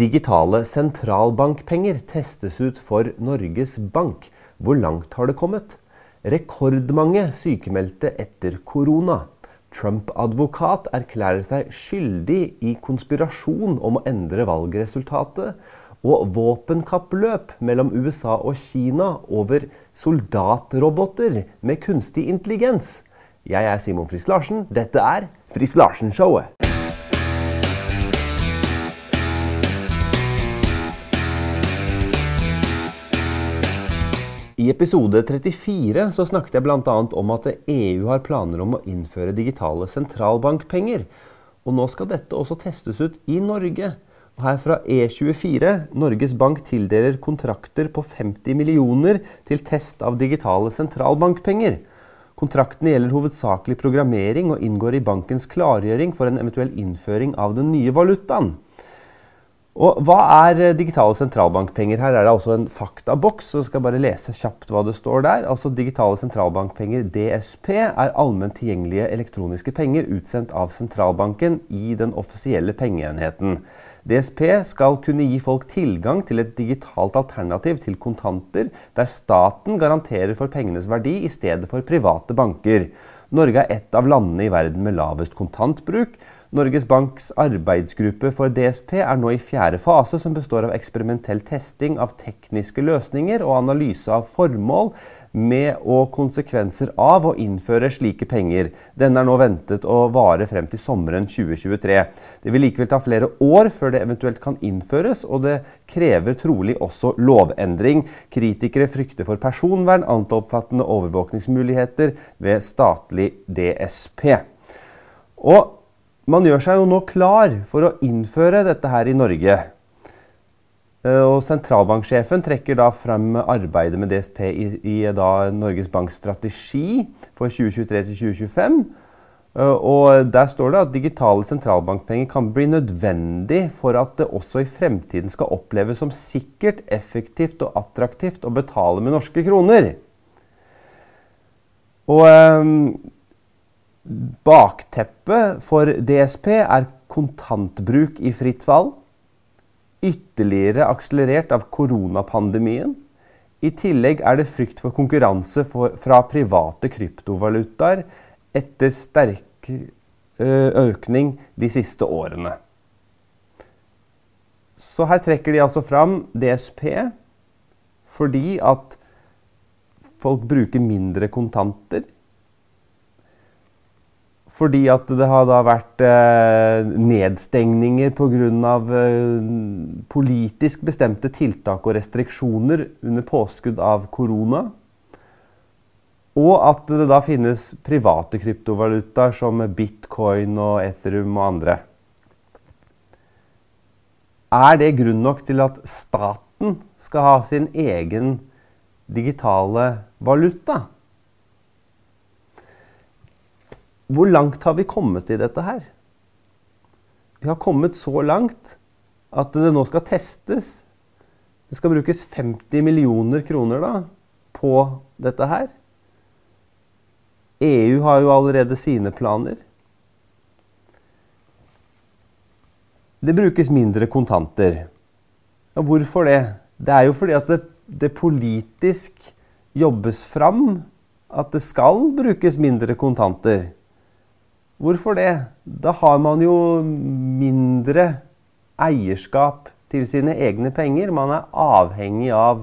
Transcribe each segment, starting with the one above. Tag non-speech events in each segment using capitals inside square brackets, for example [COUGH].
Digitale sentralbankpenger testes ut for Norges Bank. Hvor langt har det kommet? Rekordmange sykemeldte etter korona. Trump-advokat erklærer seg skyldig i konspirasjon om å endre valgresultatet. Og våpenkappløp mellom USA og Kina over soldatroboter med kunstig intelligens. Jeg er Simon Friis Larsen. Dette er Friis Larsen-showet. I episode 34 så snakket jeg bl.a. om at EU har planer om å innføre digitale sentralbankpenger. Og nå skal dette også testes ut i Norge. Og her fra E24 Norges Bank tildeler kontrakter på 50 millioner til test av digitale sentralbankpenger. Kontraktene gjelder hovedsakelig programmering og inngår i bankens klargjøring for en eventuell innføring av den nye valutaen. Og Hva er eh, digitale sentralbankpenger? Her er det altså en faktaboks. så skal jeg bare lese kjapt hva det står der. Altså Digitale sentralbankpenger, DSP, er allment tilgjengelige elektroniske penger utsendt av sentralbanken i den offisielle pengeenheten. DSP skal kunne gi folk tilgang til et digitalt alternativ til kontanter, der staten garanterer for pengenes verdi i stedet for private banker. Norge er et av landene i verden med lavest kontantbruk. Norges Banks arbeidsgruppe for DSP er nå i fjerde fase, som består av eksperimentell testing av tekniske løsninger og analyse av formål med og konsekvenser av å innføre slike penger. Denne er nå ventet å vare frem til sommeren 2023. Det vil likevel ta flere år før det eventuelt kan innføres, og det krever trolig også lovendring. Kritikere frykter for personvern, antalloppfattende overvåkningsmuligheter ved statlig DSP. Og man gjør seg jo nå klar for å innføre dette her i Norge. Eh, og Sentralbanksjefen trekker da frem arbeidet med DSP i, i Norges Banks strategi for 2023 2025. Eh, og Der står det at digitale sentralbankpenger kan bli nødvendig for at det også i fremtiden skal oppleves som sikkert, effektivt og attraktivt å betale med norske kroner. Og eh, Bakteppet for DSP er kontantbruk i fritt fall, ytterligere akselerert av koronapandemien. I tillegg er det frykt for konkurranse for, fra private kryptovalutaer etter sterk økning de siste årene. Så her trekker de altså fram DSP fordi at folk bruker mindre kontanter fordi at det har da vært eh, nedstengninger pga. Eh, politisk bestemte tiltak og restriksjoner under påskudd av korona. Og at det da finnes private kryptovalutaer som bitcoin og Ethereum og andre. Er det grunn nok til at staten skal ha sin egen digitale valuta? Hvor langt har vi kommet i dette her? Vi har kommet så langt at det nå skal testes. Det skal brukes 50 millioner kroner da, på dette her. EU har jo allerede sine planer. Det brukes mindre kontanter. Og hvorfor det? Det er jo fordi at det, det politisk jobbes fram at det skal brukes mindre kontanter. Hvorfor det? Da har man jo mindre eierskap til sine egne penger. Man er avhengig av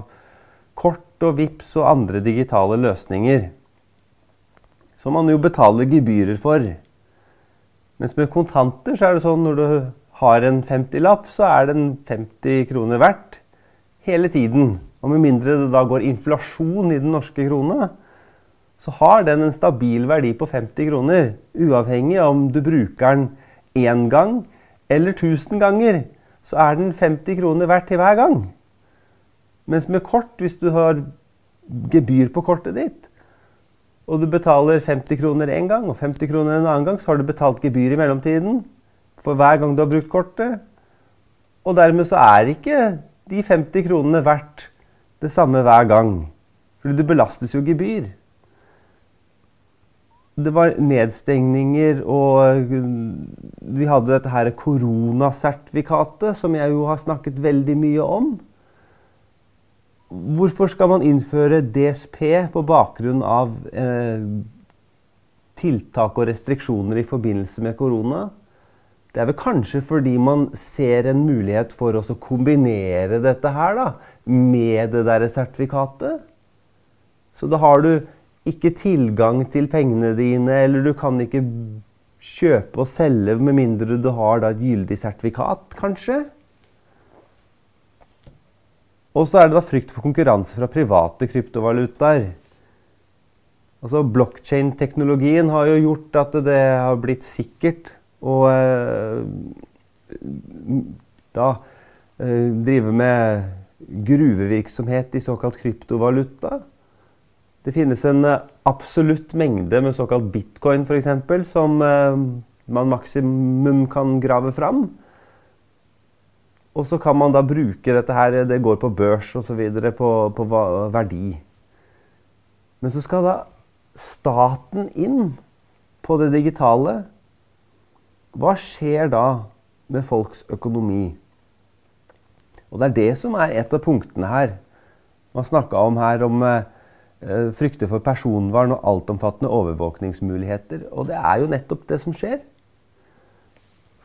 kort og VIPS og andre digitale løsninger. Som man jo betaler gebyrer for. Mens med kontanter så er det sånn når du har en 50-lapp, så er den 50 kroner verdt hele tiden. Og med mindre det da går inflasjon i den norske krona, så har den en stabil verdi på 50 kroner. Uavhengig av om du bruker den én gang eller 1000 ganger, så er den 50 kroner verdt til hver gang. Mens med kort, hvis du har gebyr på kortet ditt, og du betaler 50 kroner én gang og 50 kroner en annen gang, så har du betalt gebyr i mellomtiden for hver gang du har brukt kortet. Og dermed så er ikke de 50 kronene verdt det samme hver gang. Fordi du belastes jo gebyr. Det var nedstengninger, og vi hadde dette her koronasertifikatet, som jeg jo har snakket veldig mye om. Hvorfor skal man innføre DSP på bakgrunn av eh, tiltak og restriksjoner i forbindelse med korona? Det er vel kanskje fordi man ser en mulighet for å kombinere dette her da, med det derre sertifikatet. Så da har du ikke tilgang til pengene dine, eller du kan ikke kjøpe og selge med mindre du har da et gyldig sertifikat, kanskje. Og så er det da frykt for konkurranse fra private kryptovalutaer. Altså Blockchain-teknologien har jo gjort at det har blitt sikkert å eh, da eh, drive med gruvevirksomhet i såkalt kryptovaluta. Det finnes en eh, absolutt mengde med såkalt bitcoin f.eks. som man maksimum kan grave fram. Og så kan man da bruke dette her, det går på børs osv., på, på verdi. Men så skal da staten inn på det digitale. Hva skjer da med folks økonomi? Og det er det som er et av punktene her. Man snakka om her om eh, frykter for personvern og altomfattende overvåkningsmuligheter. Og det er jo nettopp det som skjer.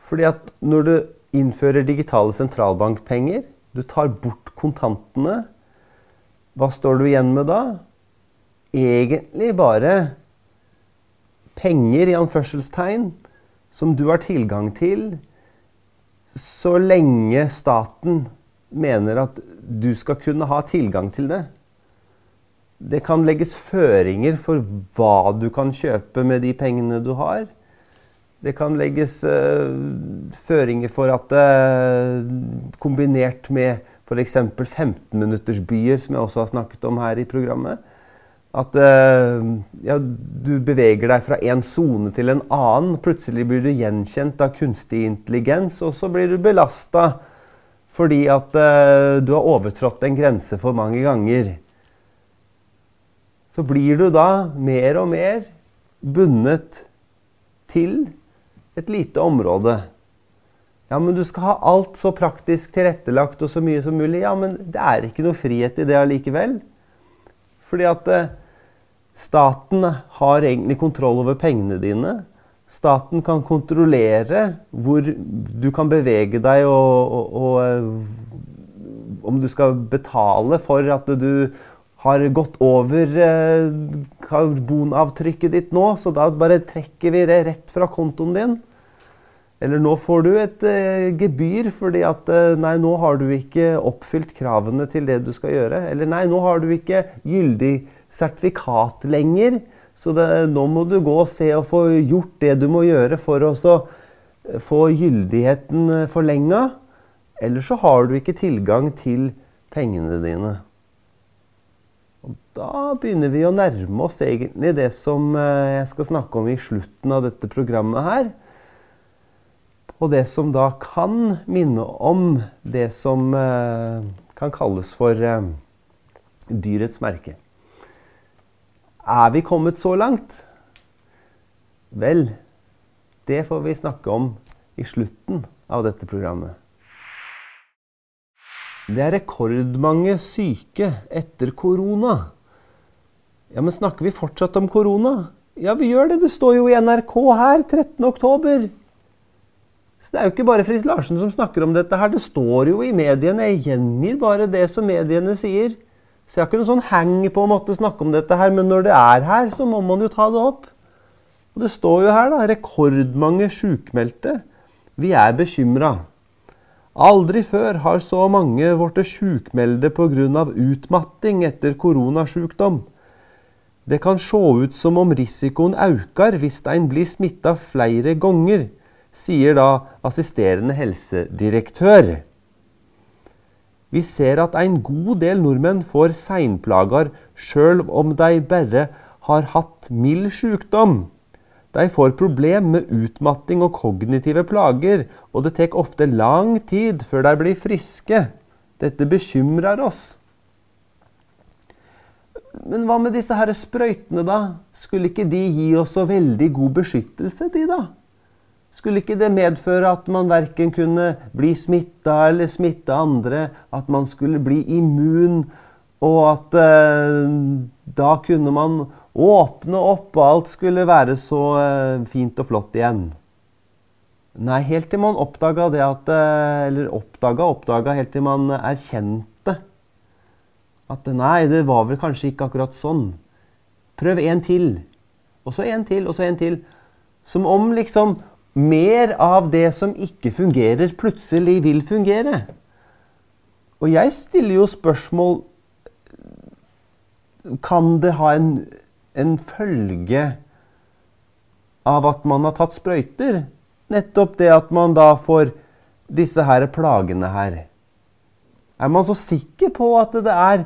Fordi at når du innfører digitale sentralbankpenger. Du tar bort kontantene. Hva står du igjen med da? Egentlig bare penger i anførselstegn som du har tilgang til så lenge staten mener at du skal kunne ha tilgang til det. Det kan legges føringer for hva du kan kjøpe med de pengene du har. Det kan legges uh, føringer for at uh, kombinert med f.eks. 15-minuttersbyer, som jeg også har snakket om her i programmet, at uh, ja, du beveger deg fra en sone til en annen. Plutselig blir du gjenkjent av kunstig intelligens, og så blir du belasta fordi at du har overtrådt en grense for mange ganger. Så blir du da mer og mer bundet til et lite område. Ja, men du skal ha alt så praktisk tilrettelagt og så mye som mulig. Ja, men det er ikke noe frihet i det allikevel. Fordi at eh, staten har egentlig kontroll over pengene dine. Staten kan kontrollere hvor du kan bevege deg, og, og, og eh, om du skal betale for at du har gått over eh, karbonavtrykket ditt nå, så da bare trekker vi det rett fra kontoen din. Eller nå får du et eh, gebyr fordi at eh, nei, nå har du ikke oppfylt kravene til det du skal gjøre. Eller nei, nå har du ikke gyldig sertifikat lenger. Så det, nå må du gå og se og få gjort det du må gjøre for å få gyldigheten forlenga. Eller så har du ikke tilgang til pengene dine. Og da begynner vi å nærme oss egentlig det som eh, jeg skal snakke om i slutten av dette programmet her. Og det som da kan minne om det som eh, kan kalles for eh, dyrets merke. Er vi kommet så langt? Vel, det får vi snakke om i slutten av dette programmet. Det er rekordmange syke etter korona. Ja, Men snakker vi fortsatt om korona? Ja, vi gjør det. Det står jo i NRK her 13.10. Så det er jo ikke bare Friis Larsen som snakker om dette her. Det står jo i mediene. Jeg gjengir bare det som mediene sier. Så jeg har ikke noe sånn hang på å måtte snakke om dette her, men når det er her, så må man jo ta det opp. Og det står jo her, da. Rekordmange sjukmeldte. Vi er bekymra. Aldri før har så mange blitt sjukmelde pga. utmatting etter koronasjukdom. Det kan se ut som om risikoen øker hvis en blir smitta flere ganger, sier da assisterende helsedirektør. Vi ser at en god del nordmenn får seinplager sjøl om de bare har hatt mild sykdom. De får problem med utmatting og kognitive plager, og det tar ofte lang tid før de blir friske. Dette bekymrer oss. men hva med disse her sprøytene, da? Skulle ikke de gi oss så veldig god beskyttelse, de, da? Skulle ikke det medføre at man verken kunne bli smitta eller smitte andre? At man skulle bli immun, og at eh, da kunne man åpne opp, og alt skulle være så eh, fint og flott igjen? Nei, helt til man oppdaga det at eh, Eller oppdaga, oppdaga, helt til man erkjente at nei, det var vel kanskje ikke akkurat sånn. Prøv en til. Og så en til, og så en til. Som om liksom mer av det som ikke fungerer, plutselig vil fungere. Og jeg stiller jo spørsmål Kan det ha en, en følge av at man har tatt sprøyter? Nettopp det at man da får disse her plagene her. Er man så sikker på at det er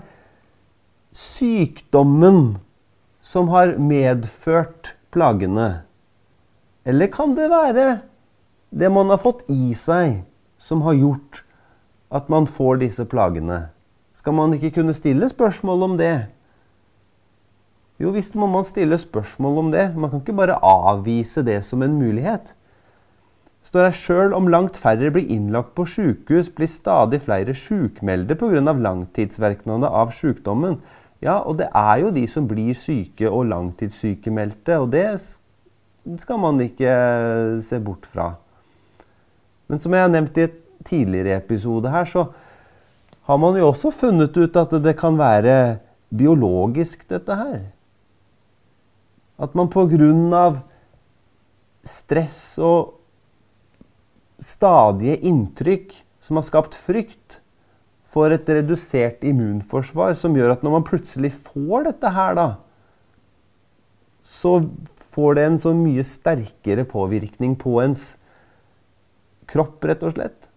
sykdommen som har medført plagene? Eller kan det være det man har fått i seg, som har gjort at man får disse plagene? Skal man ikke kunne stille spørsmål om det? Jo visst må man stille spørsmål om det. Man kan ikke bare avvise det som en mulighet. Står her sjøl om langt færre blir innlagt på sjukehus, blir stadig flere sjukmeldte pga. langtidsvirkningene av sjukdommen. Ja, og det er jo de som blir syke og langtidssykemeldte, og det skal man ikke se bort fra. Men som jeg har nevnt i et tidligere episode her, så har man jo også funnet ut at det kan være biologisk, dette her. At man pga. stress og stadige inntrykk som har skapt frykt, får et redusert immunforsvar som gjør at når man plutselig får dette her, da, så får det en så mye sterkere påvirkning på ens kropp, rett og slett.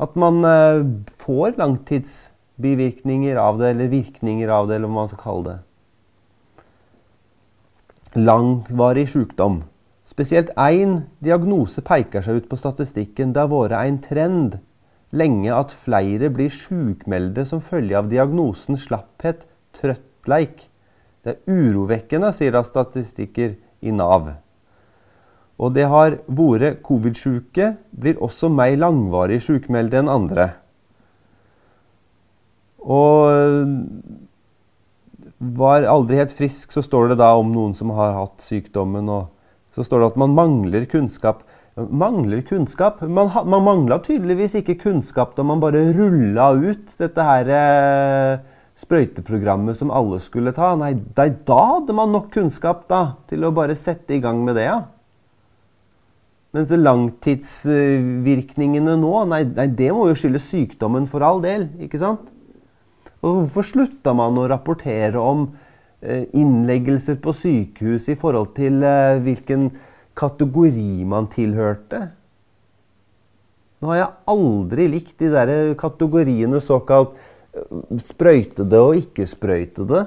At man eh, får langtidsbivirkninger av det, eller virkninger av det, eller hva man skal kalle det. Langvarig sykdom. Spesielt én diagnose peker seg ut på statistikken. Det har vært en trend lenge at flere blir sykmeldte som følge av diagnosen slapphet, trøttleik. Det er urovekkende, sier da statistikker i Nav. Og det har vært covid-sjuke, blir også mer langvarig sykmeldte enn andre. Og var aldri helt frisk, så står det da om noen som har hatt sykdommen. og Så står det at man mangler kunnskap. Mangler kunnskap? Man, man mangla tydeligvis ikke kunnskap da man bare rulla ut dette her eh, sprøyteprogrammet som alle skulle ta. Nei, da hadde man nok kunnskap da, til å bare sette i gang med det, ja. Mens langtidsvirkningene nå, nei, nei, det må jo skyldes sykdommen for all del. ikke sant? Og hvorfor slutta man å rapportere om eh, innleggelser på sykehus i forhold til eh, hvilken kategori man tilhørte? Nå har jeg aldri likt de der kategoriene såkalt sprøytede og ikke-sprøytede.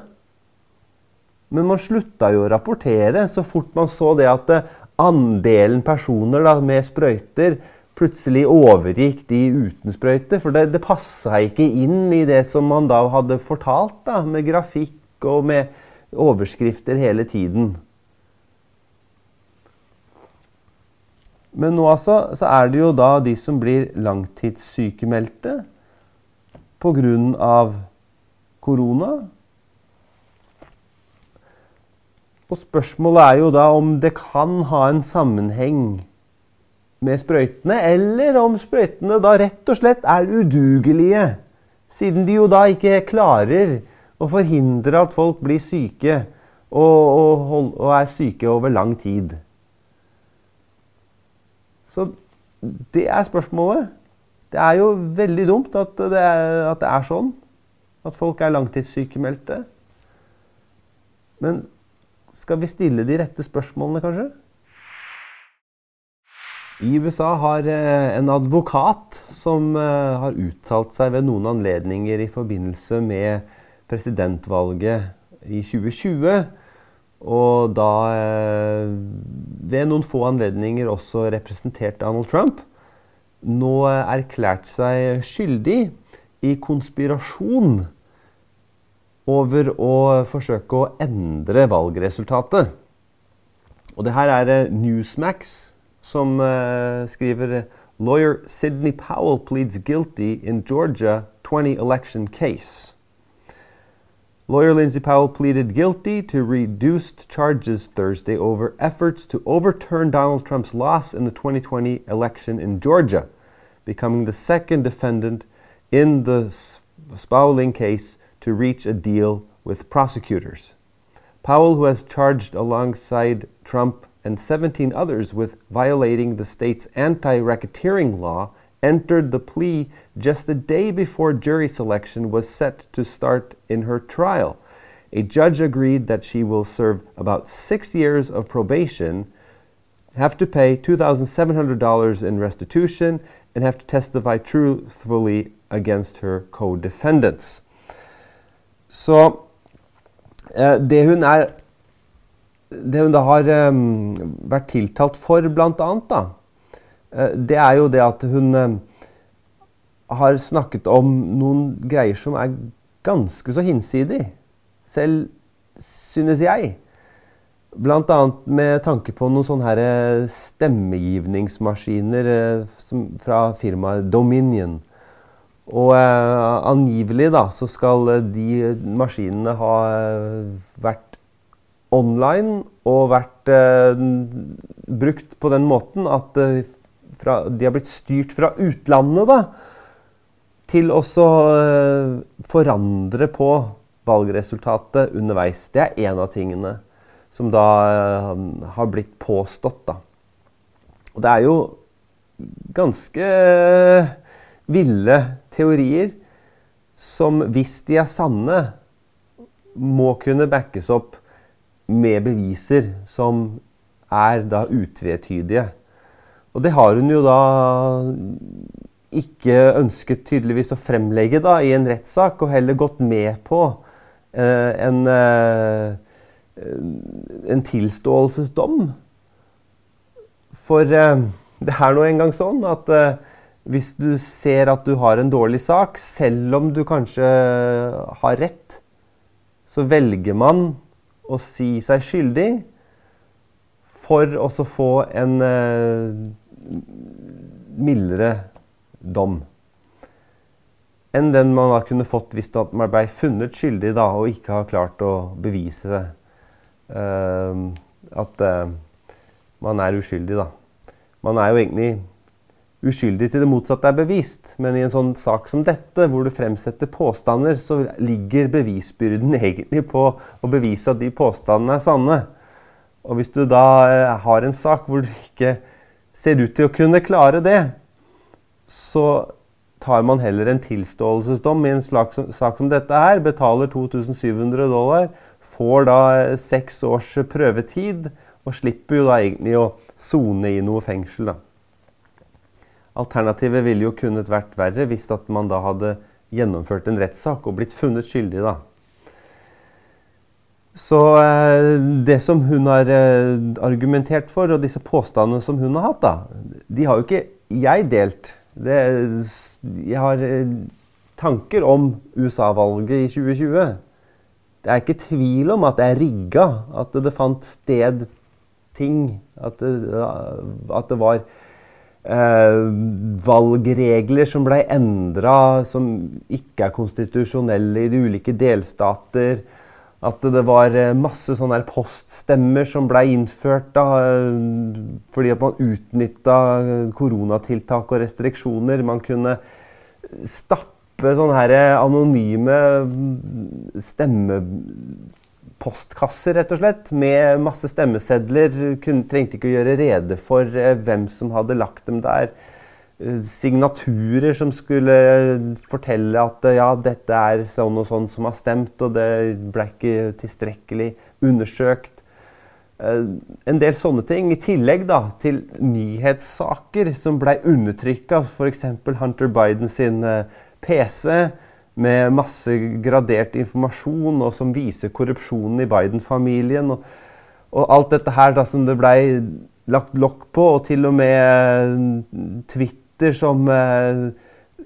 Men man slutta jo å rapportere så fort man så det at eh, andelen personer da, med sprøyter plutselig overgikk de uten sprøyte. For det, det passa ikke inn i det som man da hadde fortalt, da, med grafikk og med overskrifter hele tiden. Men nå altså, så er det jo da de som blir langtidssykemeldte pga. korona. Og spørsmålet er jo da om det kan ha en sammenheng med sprøytene, eller om sprøytene da rett og slett er udugelige. Siden de jo da ikke klarer å forhindre at folk blir syke, og, og, og er syke over lang tid. Så det er spørsmålet. Det er jo veldig dumt at det er, at det er sånn. At folk er langtidssykemeldte. Men skal vi stille de rette spørsmålene, kanskje? I USA har eh, en advokat som eh, har uttalt seg ved noen anledninger i forbindelse med presidentvalget i 2020, og da eh, ved noen få anledninger også representert Donald Trump, nå erklært seg skyldig i konspirasjon over å forsøke å endre valgresultatet. Og det her er Newsmax som uh, skriver Lawyer Sidney Powell pleads guilty in Georgia 20 election case. Lawyer Lindsey Powell pleaded guilty to reduced charges Thursday over efforts to overturn Donald Trump's loss in the 2020 election in Georgia, becoming the second defendant in the Spaulding case to reach a deal with prosecutors. Powell, who has charged alongside Trump and 17 others with violating the state's anti racketeering law, entered the plea just a day before jury selection was set to start in her trial. A judge agreed that she will serve about six years of probation, have to pay $2,700 in restitution, and have to testify truthfully against her co defendants. So Eh, det hun er Det hun da har um, vært tiltalt for, da, uh, det er jo det at hun uh, har snakket om noen greier som er ganske så hinsidig. Selv synes jeg. Annet med tanke på noen sånne her stemmegivningsmaskiner uh, fra firmaet Dominion. Og eh, angivelig da, så skal eh, de maskinene ha eh, vært online og vært eh, brukt på den måten at eh, fra, de har blitt styrt fra utlandet da, til å eh, forandre på valgresultatet underveis. Det er én av tingene som da har blitt påstått. da. Og det er jo ganske ville teorier som, hvis de er sanne, må kunne backes opp med beviser som er da utvetydige. Og det har hun jo da ikke ønsket tydeligvis å fremlegge da, i en rettssak, og heller gått med på eh, en, eh, en tilståelsesdom. For eh, det er nå engang sånn at eh, hvis du ser at du har en dårlig sak, selv om du kanskje har rett, så velger man å si seg skyldig for å få en uh, mildere dom enn den man da kunne fått hvis man ble funnet skyldig da, og ikke har klart å bevise uh, at uh, man er uskyldig. Da. Man er jo egentlig uskyldig til det motsatte er bevist. Men i en sånn sak som dette, hvor du fremsetter påstander, så ligger bevisbyrden egentlig på å bevise at de påstandene er sanne. Og hvis du da eh, har en sak hvor du ikke ser ut til å kunne klare det, så tar man heller en tilståelsesdom i en sak som dette her, betaler 2700 dollar, får da eh, seks års prøvetid og slipper jo da egentlig å sone i noe fengsel. da. Alternativet ville jo kunnet vært verre hvis at man da hadde gjennomført en rettssak og blitt funnet skyldig. da. Så eh, det som hun har eh, argumentert for, og disse påstandene som hun har hatt, da, de har jo ikke jeg delt. Det, jeg har eh, tanker om USA-valget i 2020. Det er ikke tvil om at det er rigga, at det fant sted ting. At det, at det var eh, valgregler som ble endra, som ikke er konstitusjonelle i de ulike delstater. At det var eh, masse sånne poststemmer som ble innført da, eh, fordi at man utnytta koronatiltak og restriksjoner. Man kunne stappe sånne anonyme stemme postkasser, rett og slett, med masse stemmesedler. Kunne, trengte ikke å gjøre rede for eh, hvem som hadde lagt dem der. Eh, signaturer som skulle fortelle at eh, ja, dette er sånn og sånn som har stemt, og det ble ikke tilstrekkelig undersøkt. Eh, en del sånne ting. I tillegg da, til nyhetssaker som ble undertrykka, f.eks. Hunter Biden sin eh, PC med masse gradert informasjon, og som viser korrupsjonen i Biden-familien. Og, og, alt dette her da, som det blei lagt lokk på, og til og med Twitter som eh,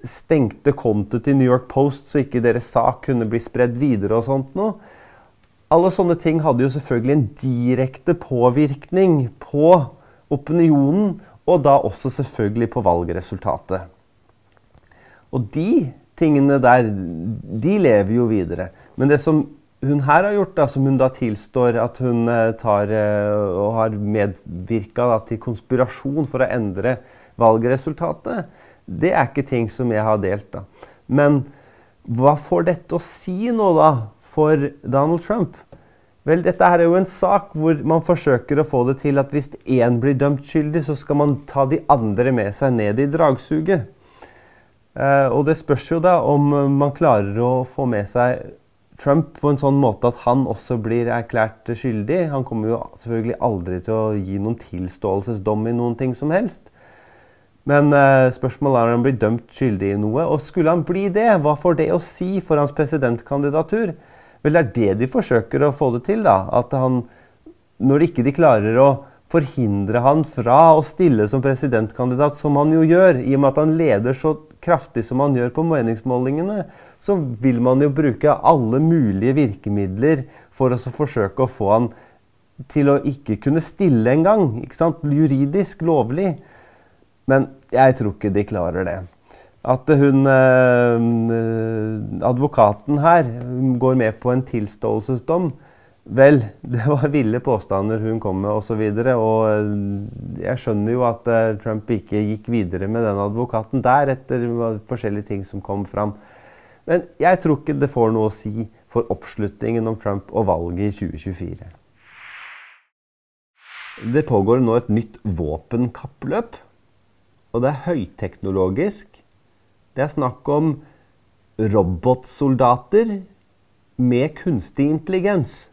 stengte kontoet til New York Post så ikke deres sak kunne bli spredd videre og sånt noe. Alle sånne ting hadde jo selvfølgelig en direkte påvirkning på opinionen, og da også selvfølgelig på valgresultatet. Og de tingene der, de lever jo videre. Men det som hun her har gjort, da, som hun da tilstår at hun eh, tar eh, og har medvirka til konspirasjon for å endre valgresultatet, det er ikke ting som jeg har delt. da. Men hva får dette å si nå, da, for Donald Trump? Vel, dette her er jo en sak hvor man forsøker å få det til at hvis én blir dømt skyldig, så skal man ta de andre med seg ned i dragsuget. Eh, og det spørs jo da om man klarer å få med seg Trump på en sånn måte at han også blir erklært skyldig. Han kommer jo selvfølgelig aldri til å gi noen tilståelsesdom i noen ting som helst. Men uh, spørsmålet er om han blir dømt skyldig i noe. Og skulle han bli det, hva får det å si for hans presidentkandidatur? Vel, det er det de forsøker å få det til. da, at han, Når ikke de klarer å forhindre han fra å stille som presidentkandidat, som han jo gjør, i og med at han leder så kraftig som han gjør på meningsmålingene, så vil man jo bruke alle mulige virkemidler for å forsøke å få han til å ikke kunne stille engang. Juridisk lovlig. Men jeg tror ikke de klarer det. At hun eh, advokaten her går med på en tilståelsesdom Vel, [LAUGHS] det var ville påstander hun kom med osv. Og, så og eh, jeg skjønner jo at eh, Trump ikke gikk videre med den advokaten der etter forskjellige ting som kom fram. Men jeg tror ikke det får noe å si for oppslutningen om Trump og valget i 2024. Det pågår nå et nytt våpenkappløp. Og det er høyteknologisk. Det er snakk om robotsoldater med kunstig intelligens.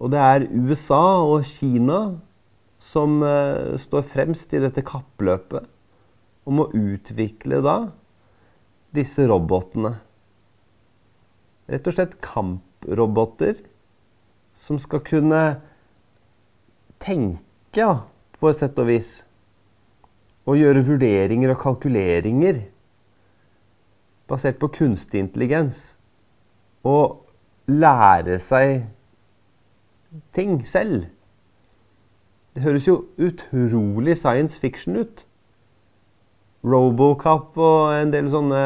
Og det er USA og Kina som uh, står fremst i dette kappløpet om å utvikle da disse robotene. Rett og slett kamproboter som skal kunne tenke, da, på et sett og vis. Og gjøre vurderinger og kalkuleringer basert på kunstig intelligens. Og lære seg ting selv. Det høres jo utrolig science fiction ut. Robocop og en del sånne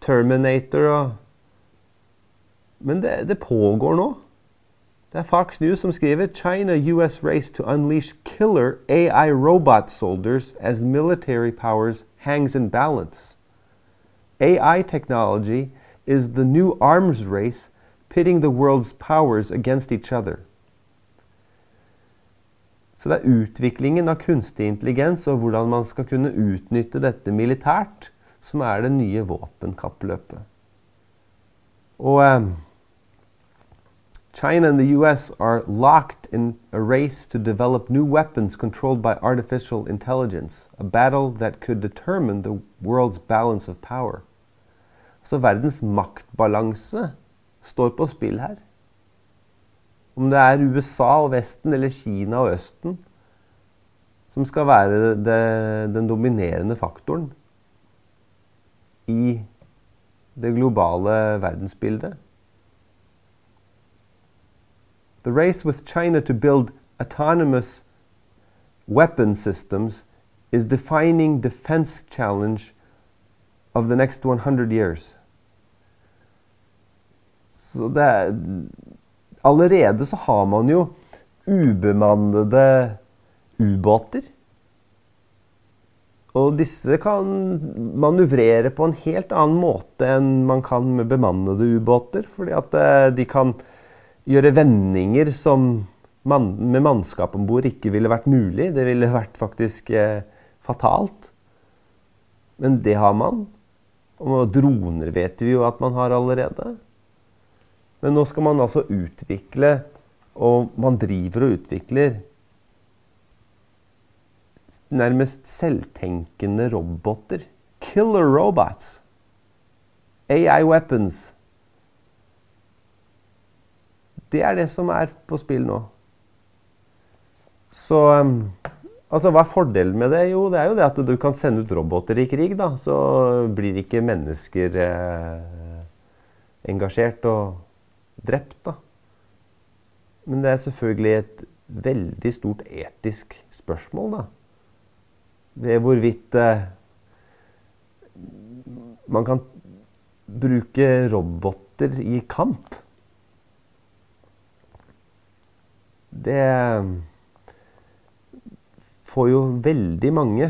Terminator og Men det, det pågår nå. Det er Fox News som skriver China-US race to unleash killer AI robot soldiers as military powers hangs in balance. AI technology is the new arms race pitting the world's powers against each other. Så det er utviklingen av kunstig intelligens og hvordan man skal kunne utnytte dette militært, som er det nye våpenkappløpet. Og um, China and the US are locked in a race to develop new weapons controlled by artificial intelligence, a battle that could determine the world's balance of power. Så verdens maktbalanse står på spill her. Om det er USA og Vesten eller Kina og Østen som skal være det, den dominerende faktoren i det globale verdensbildet. The race with China to build autonomous weapon systems is defining defense challenge of the next 100 years. Så det er, allerede så har man jo ubemannede ubåter. Og disse kan manøvrere på en helt annen måte enn man kan med bemannede ubåter. Fordi at eh, de kan gjøre vendinger som man, med mannskap om bord ikke ville vært mulig. Det ville vært faktisk eh, fatalt. Men det har man. Og droner vet vi jo at man har allerede. Men nå skal man altså utvikle, og man driver og utvikler nærmest selvtenkende roboter. Killer robots. AI weapons. Det er det som er på spill nå. Så um, Altså, Hva er fordelen med det? Jo, det er jo det at du kan sende ut roboter i krig. da, Så blir ikke mennesker eh, engasjert og drept. da. Men det er selvfølgelig et veldig stort etisk spørsmål, da. Ved hvorvidt eh, man kan bruke roboter i kamp. Det får jo veldig mange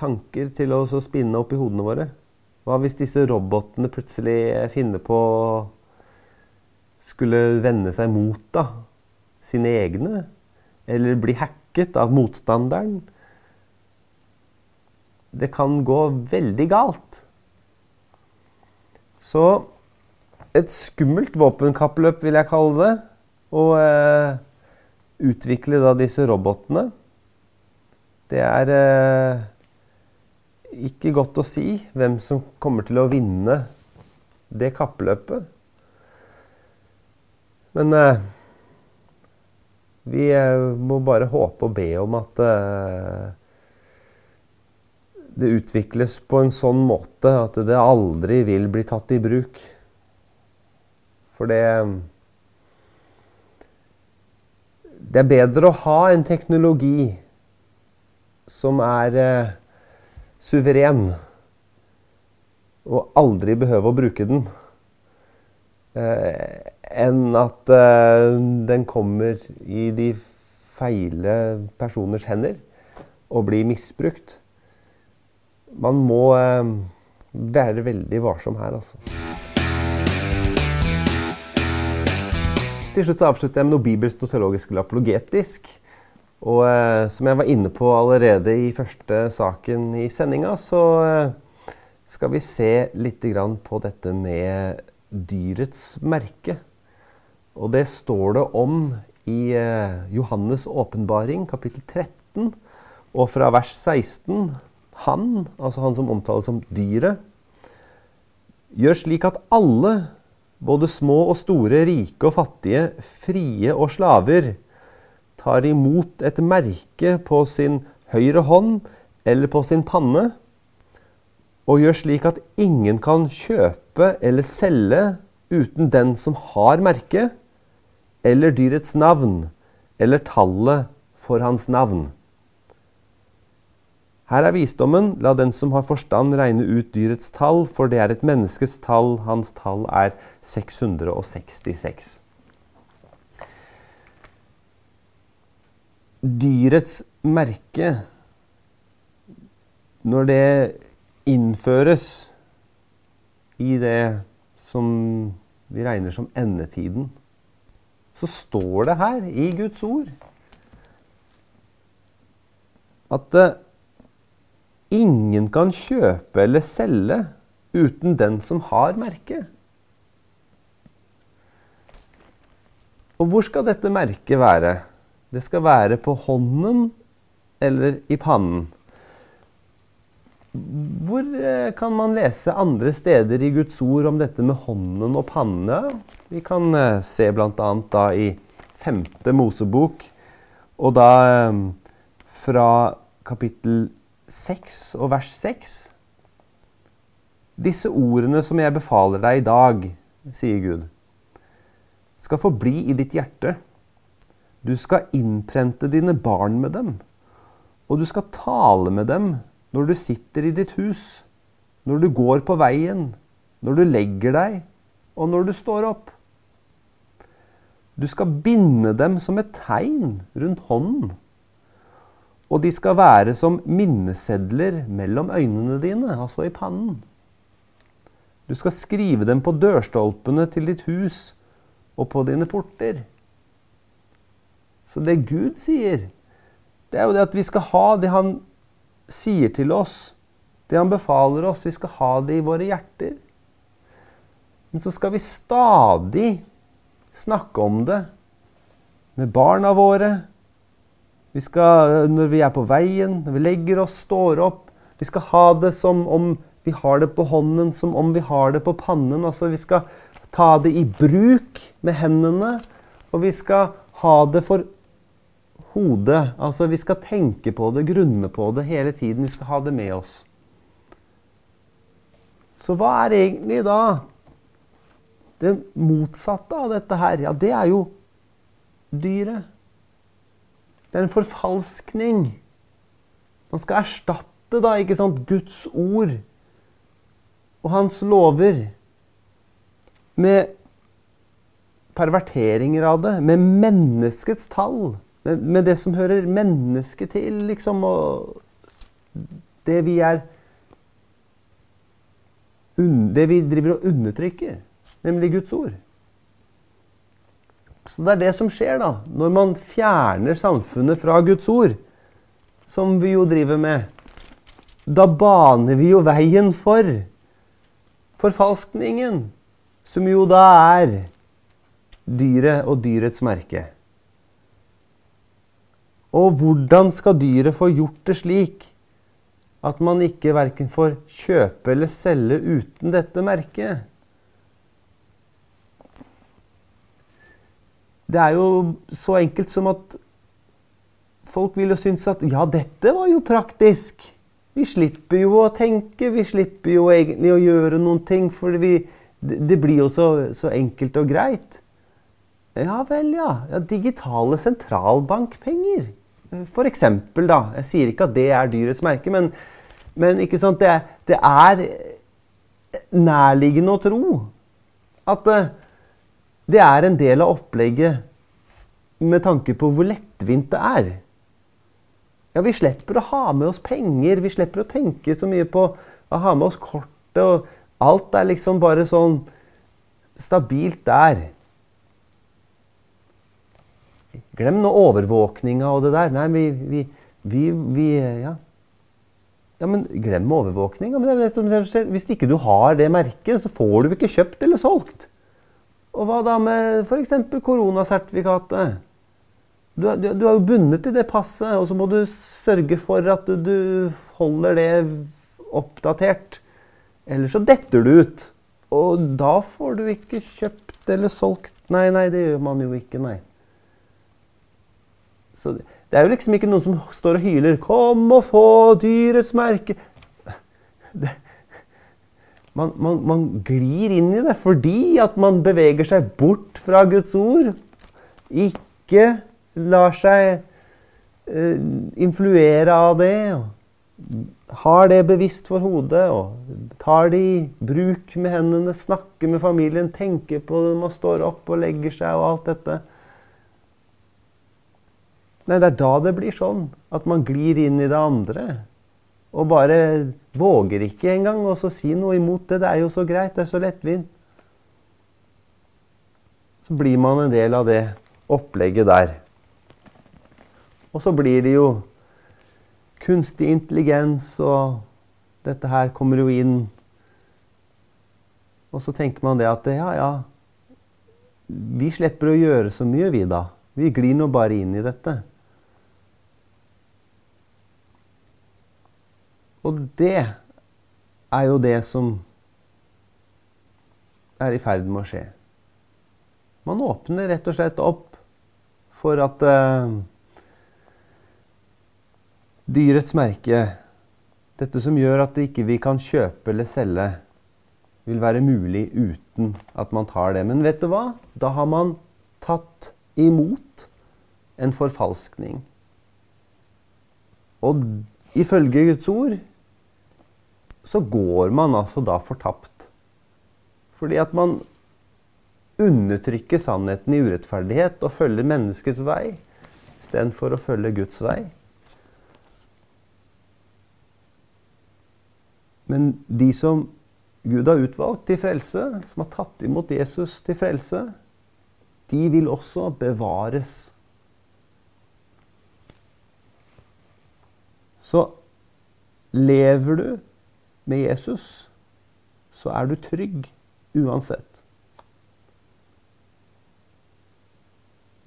tanker til å spinne opp i hodene våre. Hva hvis disse robotene plutselig finner på skulle vende seg mot da, sine egne? Eller bli hacket av motstanderen? Det kan gå veldig galt. Så et skummelt våpenkappløp, vil jeg kalle det. Å eh, utvikle da disse robotene. Det er eh, ikke godt å si hvem som kommer til å vinne det kappløpet. Men eh, vi eh, må bare håpe og be om at eh, det utvikles på en sånn måte at det aldri vil bli tatt i bruk. For det Det er bedre å ha en teknologi som er eh, suveren, og aldri behøve å bruke den, eh, enn at eh, den kommer i de feile personers hender og blir misbrukt. Man må eh, være veldig varsom her, altså. Til slutt avslutter jeg med noe bibelsk, noe teologisk eller apologetisk. Og eh, som jeg var inne på allerede i første saken i sendinga, så eh, skal vi se litt på dette med dyrets merke. Og det står det om i eh, Johannes' åpenbaring, kapittel 13, og fra vers 16. Han, altså han som omtales som dyret, gjør slik at alle, både små og store, rike og fattige, frie og slaver, tar imot et merke på sin høyre hånd eller på sin panne, og gjør slik at ingen kan kjøpe eller selge uten den som har merket, eller dyrets navn, eller tallet for hans navn. Her er visdommen, la den som har forstand regne ut dyrets tall, for det er et menneskes tall, hans tall er 666. dyrets merke, når det innføres i det som vi regner som endetiden, så står det her i Guds ord at uh, ingen kan kjøpe eller selge uten den som har merket. Og hvor skal dette merket være? Det skal være på hånden eller i pannen. Hvor eh, kan man lese andre steder i Guds ord om dette med hånden og panne? Vi kan eh, se bl.a. da i femte Mosebok, og da eh, fra kapittel 6 og vers 6. Disse ordene som jeg befaler deg i dag, sier Gud, skal forbli i ditt hjerte. Du skal innprente dine barn med dem, og du skal tale med dem når du sitter i ditt hus, når du går på veien, når du legger deg, og når du står opp. Du skal binde dem som et tegn rundt hånden. Og de skal være som minnesedler mellom øynene dine, altså i pannen. Du skal skrive dem på dørstolpene til ditt hus og på dine porter. Så det Gud sier, det er jo det at vi skal ha det han sier til oss, det han befaler oss. Vi skal ha det i våre hjerter. Men så skal vi stadig snakke om det med barna våre. Vi skal, når vi er på veien, når vi legger oss, står opp Vi skal ha det som om vi har det på hånden, som om vi har det på pannen. Altså, vi skal ta det i bruk med hendene, og vi skal ha det for hodet. Altså, vi skal tenke på det, grunne på det hele tiden. Vi skal ha det med oss. Så hva er egentlig da det motsatte av dette her? Ja, det er jo dyret. Det er en forfalskning. Man skal erstatte da, ikke sant, Guds ord og hans lover med perverteringer av det, med menneskets tall. Med, med det som hører mennesket til, liksom, og det vi er Det vi driver og undertrykker, nemlig Guds ord. Så det er det som skjer da, når man fjerner samfunnet fra Guds ord, som vi jo driver med. Da baner vi jo veien for forfalskningen, som jo da er dyret og dyrets merke. Og hvordan skal dyret få gjort det slik at man ikke verken får kjøpe eller selge uten dette merket? Det er jo så enkelt som at folk vil jo synes at ja, dette var jo praktisk. Vi slipper jo å tenke, vi slipper jo egentlig å gjøre noen ting. For vi, det blir jo så, så enkelt og greit. Ja vel, ja. ja digitale sentralbankpenger. For eksempel, da. Jeg sier ikke at det er dyrets merke, men, men ikke sant? Det, det, er nærliggende å tro at eh, det er en del av opplegget med tanke på hvor lettvint det er. Ja, vi slipper å ha med oss penger, vi slipper å tenke så mye på å ha med oss kortet, og alt er liksom bare sånn stabilt der. Glem nå overvåkninga og det der. Nei, vi, vi, vi, vi ja. ja. men glem overvåkninga. Hvis ikke du har det merket, så får du ikke kjøpt eller solgt. Og hva da med f.eks. koronasertifikatet? Du, du, du, er jo bundet til det passet, og så må du sørge for at du, du holder det oppdatert. Ellers så detter du ut. Og da får du ikke kjøpt eller solgt. Nei, nei, det gjør man jo ikke, nei. Så det er jo liksom ikke noen som står og hyler 'Kom og få dyrets merke'. Det, man, man, man, glir inn i det fordi at man beveger seg bort fra Guds ord. Ikke lar seg eh, influere av det. Har det bevisst for hodet og tar det i bruk med hendene, snakker med familien, tenker på det når man står opp og legger seg og alt dette. Nei, det er da det blir sånn. At man glir inn i det andre. Og bare våger ikke engang å si noe imot det. Det er jo så greit. Det er så lettvint. Så blir man en del av det opplegget der. Og så blir det jo kunstig intelligens, og dette her kommer jo inn. Og så tenker man det at ja, ja Vi slipper å gjøre så mye, vi da. Vi glir nå bare inn i dette. Og det er jo det som er i ferd med å skje. Man åpner rett og slett opp for at uh, dyrets merke, dette som gjør at ikke vi kan kjøpe eller selge, vil være mulig uten at man tar det. Men vet du hva? Da har man tatt imot en forfalskning. Og ifølge Guds ord så går man altså da fortapt. Fordi at man undertrykker sannheten i urettferdighet og følger menneskets vei istedenfor å følge Guds vei. Men de som Gud har utvalgt til frelse, som har tatt imot Jesus til frelse, de vil også bevares. Så lever du med Jesus, så er du trygg uansett.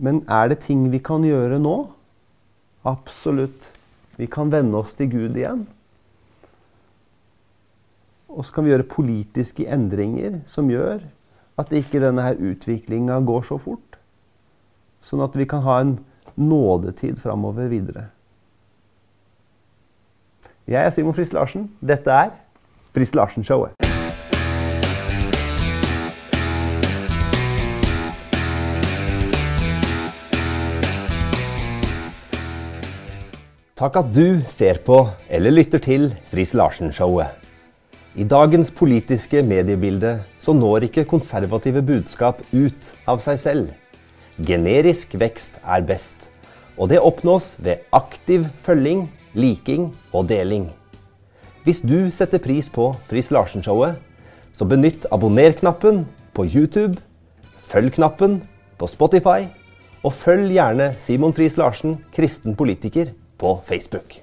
Men er det ting vi kan gjøre nå? Absolutt. Vi kan vende oss til Gud igjen. Og så kan vi gjøre politiske endringer som gjør at ikke denne her utviklinga går så fort. Sånn at vi kan ha en nådetid framover videre. Jeg er Simon Frist Larsen. Dette er Friis Larsen-showet. Takk at du ser på eller lytter til Friis Larsen-showet. I dagens politiske mediebilde så når ikke konservative budskap ut av seg selv. Generisk vekst er best, og det oppnås ved aktiv følging, liking og deling. Hvis du setter pris på Friis Larsen-showet, så benytt abonner-knappen på YouTube, følg-knappen på Spotify, og følg gjerne Simon Friis Larsen, kristen politiker, på Facebook.